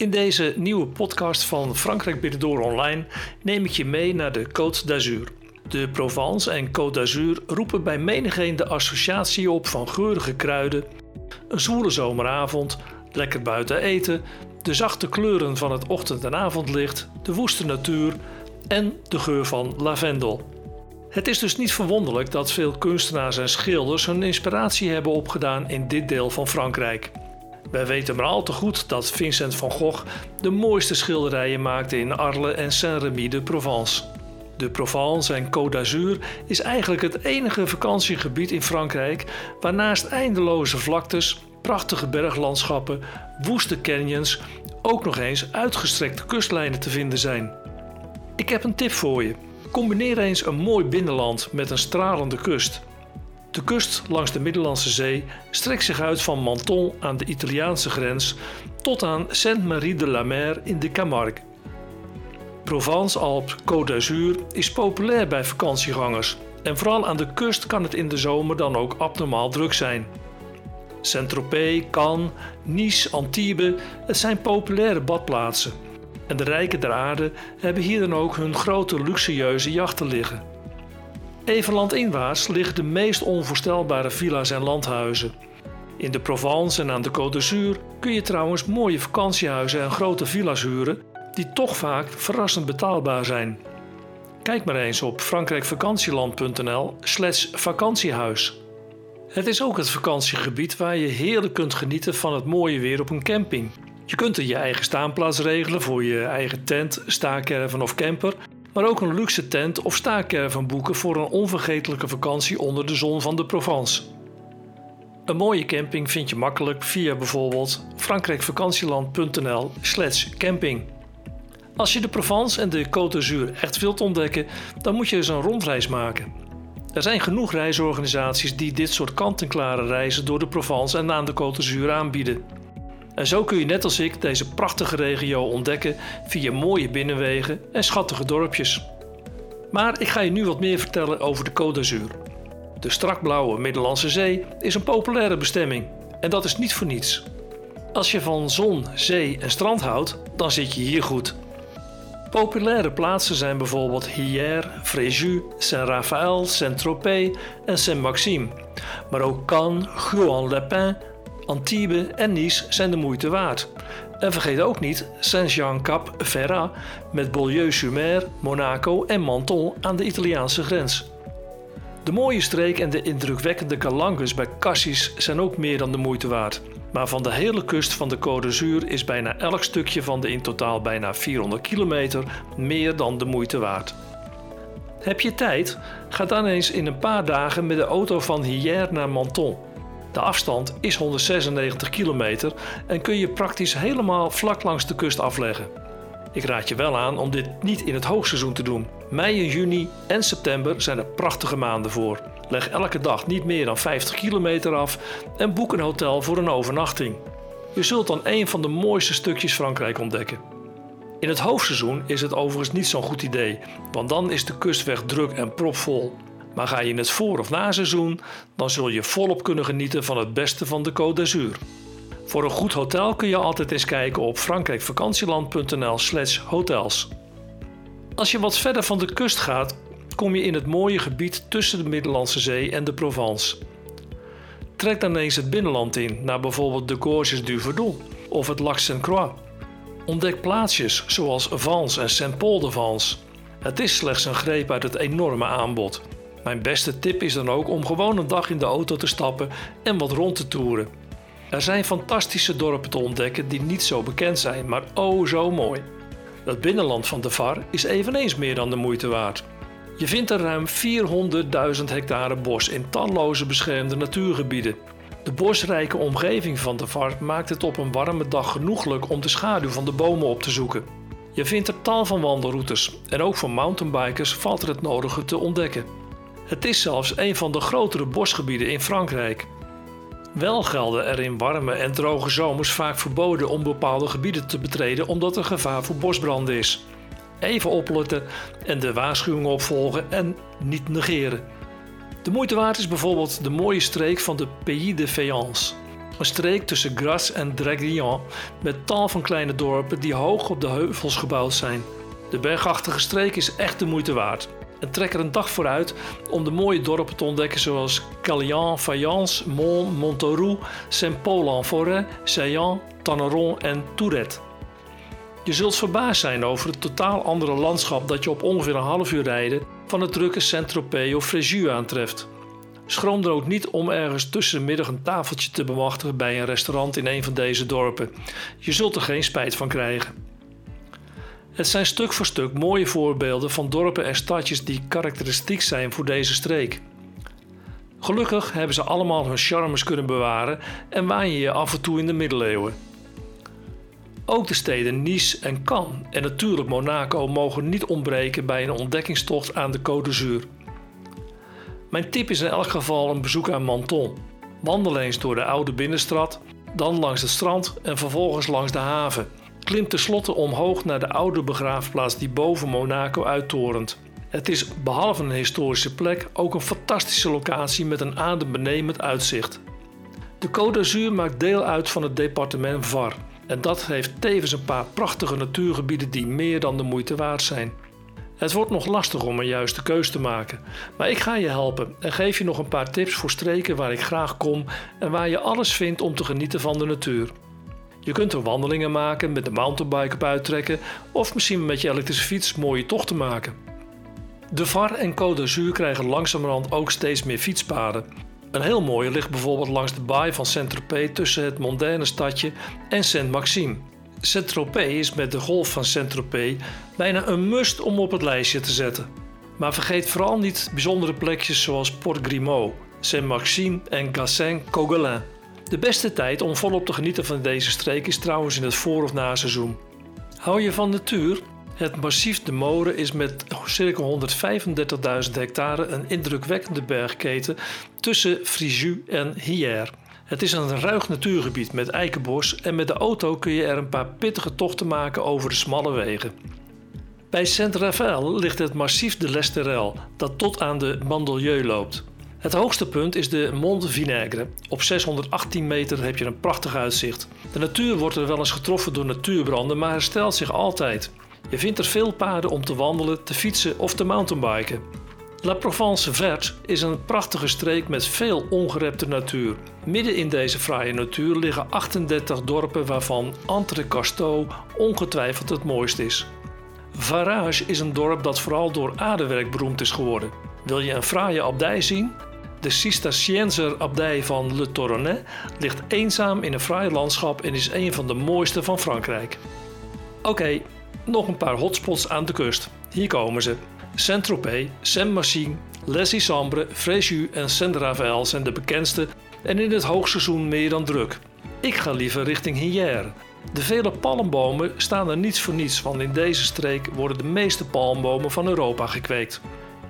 In deze nieuwe podcast van Frankrijk Binnendoor Online neem ik je mee naar de Côte d'Azur. De Provence en Côte d'Azur roepen bij menigeen de associatie op van geurige kruiden, een zwoele zomeravond, lekker buiten eten, de zachte kleuren van het ochtend- en avondlicht, de woeste natuur en de geur van lavendel. Het is dus niet verwonderlijk dat veel kunstenaars en schilders hun inspiratie hebben opgedaan in dit deel van Frankrijk. Wij weten maar al te goed dat Vincent van Gogh de mooiste schilderijen maakte in Arles en Saint-Rémy de Provence. De Provence en Côte d'Azur is eigenlijk het enige vakantiegebied in Frankrijk waar naast eindeloze vlaktes, prachtige berglandschappen, woeste canyons ook nog eens uitgestrekte kustlijnen te vinden zijn. Ik heb een tip voor je. Combineer eens een mooi binnenland met een stralende kust. De kust langs de Middellandse Zee strekt zich uit van Menton aan de Italiaanse grens tot aan Sainte-Marie-de-la-Mer in de Camargue. Provence-Alpes Côte d'Azur is populair bij vakantiegangers en vooral aan de kust kan het in de zomer dan ook abnormaal druk zijn. Saint-Tropez, Cannes, Nice, Antibes, het zijn populaire badplaatsen. En de rijken der aarde hebben hier dan ook hun grote luxueuze jachten liggen. Even landinwaarts liggen de meest onvoorstelbare villa's en landhuizen. In de Provence en aan de Côte d'Azur kun je trouwens mooie vakantiehuizen en grote villa's huren die toch vaak verrassend betaalbaar zijn. Kijk maar eens op frankrijkvakantieland.nl/slash vakantiehuis. Het is ook het vakantiegebied waar je heerlijk kunt genieten van het mooie weer op een camping. Je kunt er je eigen staanplaats regelen voor je eigen tent, staakerven of camper, maar ook een luxe tent of staakerven boeken voor een onvergetelijke vakantie onder de zon van de Provence. Een mooie camping vind je makkelijk via bijvoorbeeld frankrijkvakantieland.nl/slash camping. Als je de Provence en de Côte d'Azur echt wilt ontdekken, dan moet je eens een rondreis maken. Er zijn genoeg reisorganisaties die dit soort kant-en-klare reizen door de Provence en aan de Côte d'Azur aanbieden. En zo kun je net als ik deze prachtige regio ontdekken via mooie binnenwegen en schattige dorpjes. Maar ik ga je nu wat meer vertellen over de Côte d'Azur. De strakblauwe Middellandse Zee is een populaire bestemming en dat is niet voor niets. Als je van zon, zee en strand houdt, dan zit je hier goed. Populaire plaatsen zijn bijvoorbeeld Hyères, Fréjus, Saint-Raphaël, Saint-Tropez en Saint-Maxime. Maar ook Cannes, Juan-les-Pins, Antibes en Nice zijn de moeite waard. En vergeet ook niet Saint-Jean-Cap-Ferrat met Beaulieu-sur-Mer, Monaco en Menton aan de Italiaanse grens. De mooie streek en de indrukwekkende calanques bij Cassis zijn ook meer dan de moeite waard. Maar van de hele kust van de Côte d'Azur is bijna elk stukje van de in totaal bijna 400 kilometer meer dan de moeite waard. Heb je tijd? Ga dan eens in een paar dagen met de auto van Hyères naar Menton. De afstand is 196 kilometer en kun je praktisch helemaal vlak langs de kust afleggen. Ik raad je wel aan om dit niet in het hoogseizoen te doen. Mei juni en september zijn er prachtige maanden voor. Leg elke dag niet meer dan 50 kilometer af en boek een hotel voor een overnachting. Je zult dan een van de mooiste stukjes Frankrijk ontdekken. In het hoofdseizoen is het overigens niet zo'n goed idee, want dan is de kustweg druk en propvol. Maar ga je in het voor- of naseizoen, dan zul je volop kunnen genieten van het beste van de Côte d'Azur. Voor een goed hotel kun je altijd eens kijken op frankrijkvakantieland.nl/slash hotels. Als je wat verder van de kust gaat, kom je in het mooie gebied tussen de Middellandse Zee en de Provence. Trek dan eens het binnenland in, naar bijvoorbeeld de Gorges du Verdon of het Lac Saint-Croix. Ontdek plaatsjes zoals Vence en Saint-Paul-de-Vence. Het is slechts een greep uit het enorme aanbod. Mijn beste tip is dan ook om gewoon een dag in de auto te stappen en wat rond te toeren. Er zijn fantastische dorpen te ontdekken die niet zo bekend zijn, maar oh zo mooi. Het binnenland van de VAR is eveneens meer dan de moeite waard. Je vindt er ruim 400.000 hectare bos in talloze beschermde natuurgebieden. De bosrijke omgeving van de VAR maakt het op een warme dag genoeglijk om de schaduw van de bomen op te zoeken. Je vindt er tal van wandelroutes en ook voor mountainbikers valt er het nodige te ontdekken. Het is zelfs een van de grotere bosgebieden in Frankrijk. Wel gelden er in warme en droge zomers vaak verboden om bepaalde gebieden te betreden omdat er gevaar voor bosbranden is. Even opletten en de waarschuwingen opvolgen en niet negeren. De moeite waard is bijvoorbeeld de mooie streek van de Pays de Fayence. Een streek tussen Grasse en Draguignan met tal van kleine dorpen die hoog op de heuvels gebouwd zijn. De bergachtige streek is echt de moeite waard. En trek er een dag vooruit om de mooie dorpen te ontdekken zoals Calian, Fayence, Mont, Montauroux, Saint-Paul-en-Forêt, Saillant, Tanneron en Tourette. Je zult verbaasd zijn over het totaal andere landschap dat je op ongeveer een half uur rijden van het drukke Saint-Tropez of Fréjus aantreft. Schroom er ook niet om ergens tussen de middag een tafeltje te bemachtigen bij een restaurant in een van deze dorpen. Je zult er geen spijt van krijgen. Het zijn stuk voor stuk mooie voorbeelden van dorpen en stadjes die karakteristiek zijn voor deze streek. Gelukkig hebben ze allemaal hun charmes kunnen bewaren en waan je je af en toe in de middeleeuwen. Ook de steden Nice en Cannes en natuurlijk Monaco mogen niet ontbreken bij een ontdekkingstocht aan de Côte d'Azur. Mijn tip is in elk geval een bezoek aan Menton. Wandel eens door de oude binnenstad, dan langs het strand en vervolgens langs de haven. Klim tenslotte omhoog naar de oude begraafplaats die boven Monaco uittorent. Het is behalve een historische plek ook een fantastische locatie met een adembenemend uitzicht. De Côte d'Azur maakt deel uit van het departement Var en dat heeft tevens een paar prachtige natuurgebieden die meer dan de moeite waard zijn. Het wordt nog lastig om een juiste keus te maken, maar ik ga je helpen en geef je nog een paar tips voor streken waar ik graag kom en waar je alles vindt om te genieten van de natuur. Je kunt er wandelingen maken, met de mountainbike uittrekken of misschien met je elektrische fiets mooie tochten maken. De VAR en Côte d'Azur krijgen langzamerhand ook steeds meer fietspaden. Een heel mooie ligt bijvoorbeeld langs de baai van Saint-Tropez tussen het mondaine stadje en Saint-Maxime. Saint-Tropez is met de golf van Saint-Tropez bijna een must om op het lijstje te zetten. Maar vergeet vooral niet bijzondere plekjes zoals Port Grimaud, Saint-Maxime en Gassin-Cogelin. De beste tijd om volop te genieten van deze streek is trouwens in het voor- of naseizoen. Hou je van natuur? Het massief de Moren is met circa 135.000 hectare een indrukwekkende bergketen tussen Fréjus en Hyères. Het is een ruig natuurgebied met eikenbos en met de auto kun je er een paar pittige tochten maken over de smalle wegen. Bij Saint-Raphaël ligt het massief de Lesterel, dat tot aan de Mandelieu loopt. Het hoogste punt is de Mont Vinaigre. Op 618 meter heb je een prachtig uitzicht. De natuur wordt er wel eens getroffen door natuurbranden, maar herstelt zich altijd. Je vindt er veel paden om te wandelen, te fietsen of te mountainbiken. La Provence Verte is een prachtige streek met veel ongerepte natuur. Midden in deze fraaie natuur liggen 38 dorpen waarvan Entrecasteaux ongetwijfeld het mooist is. Varage is een dorp dat vooral door aardewerk beroemd is geworden. Wil je een fraaie abdij zien? De Cisterciënzer abdij van Le Toronnet ligt eenzaam in een fraai landschap en is een van de mooiste van Frankrijk. Oké, nog een paar hotspots aan de kust. Hier komen ze. Saint-Tropez, Saint-Maxime, Les Sambre, Fréjus en Saint-Raphaël zijn de bekendste en in het hoogseizoen meer dan druk. Ik ga liever richting Hyères. De vele palmbomen staan er niets voor niets, want in deze streek worden de meeste palmbomen van Europa gekweekt.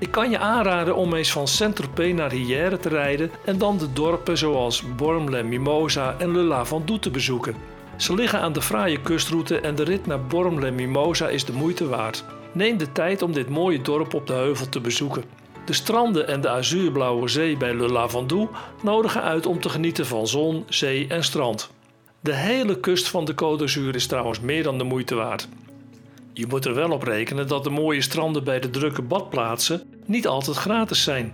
Ik kan je aanraden om eens van Saint-Tropez naar Hyères te rijden en dan de dorpen zoals Bormes-les-Mimosas en Le Lavandou te bezoeken. Ze liggen aan de fraaie kustroute en de rit naar Bormes-les-Mimosas is de moeite waard. Neem de tijd om dit mooie dorp op de heuvel te bezoeken. De stranden en de azuurblauwe zee bij Le Lavandou nodigen uit om te genieten van zon, zee en strand. De hele kust van de Côte d'Azur is trouwens meer dan de moeite waard. Je moet er wel op rekenen dat de mooie stranden bij de drukke badplaatsen niet altijd gratis zijn.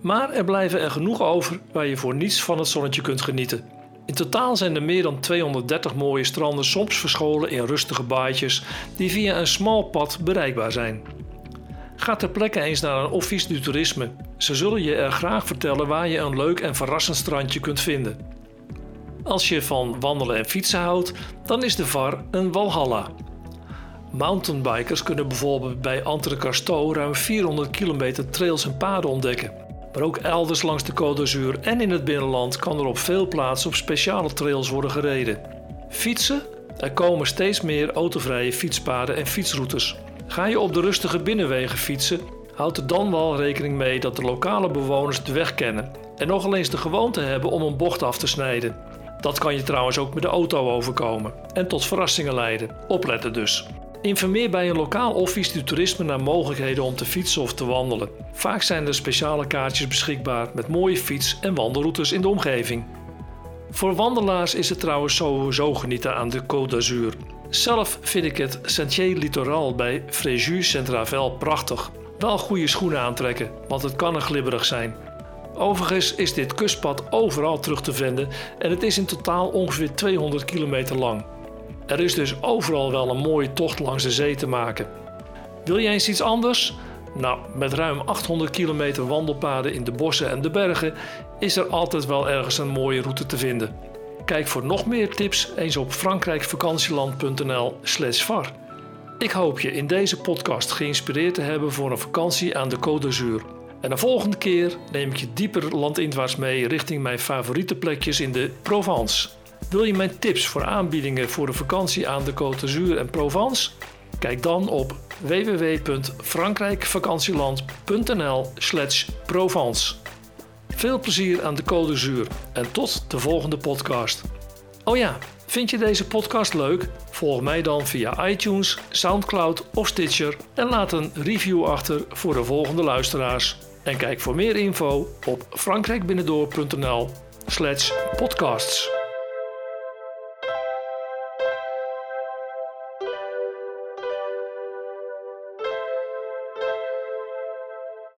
Maar er blijven er genoeg over waar je voor niets van het zonnetje kunt genieten. In totaal zijn er meer dan 230 mooie stranden soms verscholen in rustige baaitjes die via een smal pad bereikbaar zijn. Ga ter plekke eens naar een office du toerisme. Ze zullen je er graag vertellen waar je een leuk en verrassend strandje kunt vinden. Als je van wandelen en fietsen houdt, dan is de VAR een walhalla. Mountainbikers kunnen bijvoorbeeld bij Entrecasteaux ruim 400 kilometer trails en paden ontdekken. Maar ook elders langs de Côte d'Azur en in het binnenland kan er op veel plaatsen op speciale trails worden gereden. Fietsen? Er komen steeds meer autovrije fietspaden en fietsroutes. Ga je op de rustige binnenwegen fietsen, houd er dan wel rekening mee dat de lokale bewoners de weg kennen en nogal eens de gewoonte hebben om een bocht af te snijden. Dat kan je trouwens ook met de auto overkomen en tot verrassingen leiden. Opletten dus. Informeer bij een lokaal office du toerisme naar mogelijkheden om te fietsen of te wandelen. Vaak zijn er speciale kaartjes beschikbaar met mooie fiets- en wandelroutes in de omgeving. Voor wandelaars is het trouwens sowieso genieten aan de Côte d'Azur. Zelf vind ik het Sentier Littoral bij Fréjus Centravel prachtig. Wel goede schoenen aantrekken, want het kan er glibberig zijn. Overigens is dit kustpad overal terug te vinden en het is in totaal ongeveer 200 kilometer lang. Er is dus overal wel een mooie tocht langs de zee te maken. Wil jij eens iets anders? Nou, met ruim 800 kilometer wandelpaden in de bossen en de bergen is er altijd wel ergens een mooie route te vinden. Kijk voor nog meer tips eens op frankrijkvakantieland.nl/var. Ik hoop je in deze podcast geïnspireerd te hebben voor een vakantie aan de Côte d'Azur. En de volgende keer neem ik je dieper landinwaarts mee richting mijn favoriete plekjes in de Provence. Wil je mijn tips voor aanbiedingen voor een vakantie aan de Côte d'Azur en Provence? Kijk dan op www.frankrijkvakantieland.nl/provence. Veel plezier aan de Côte d'Azur en tot de volgende podcast. Oh ja, vind je deze podcast leuk? Volg mij dan via iTunes, SoundCloud of Stitcher en laat een review achter voor de volgende luisteraars. En kijk voor meer info op frankrijkbinnendoor.nl/podcasts.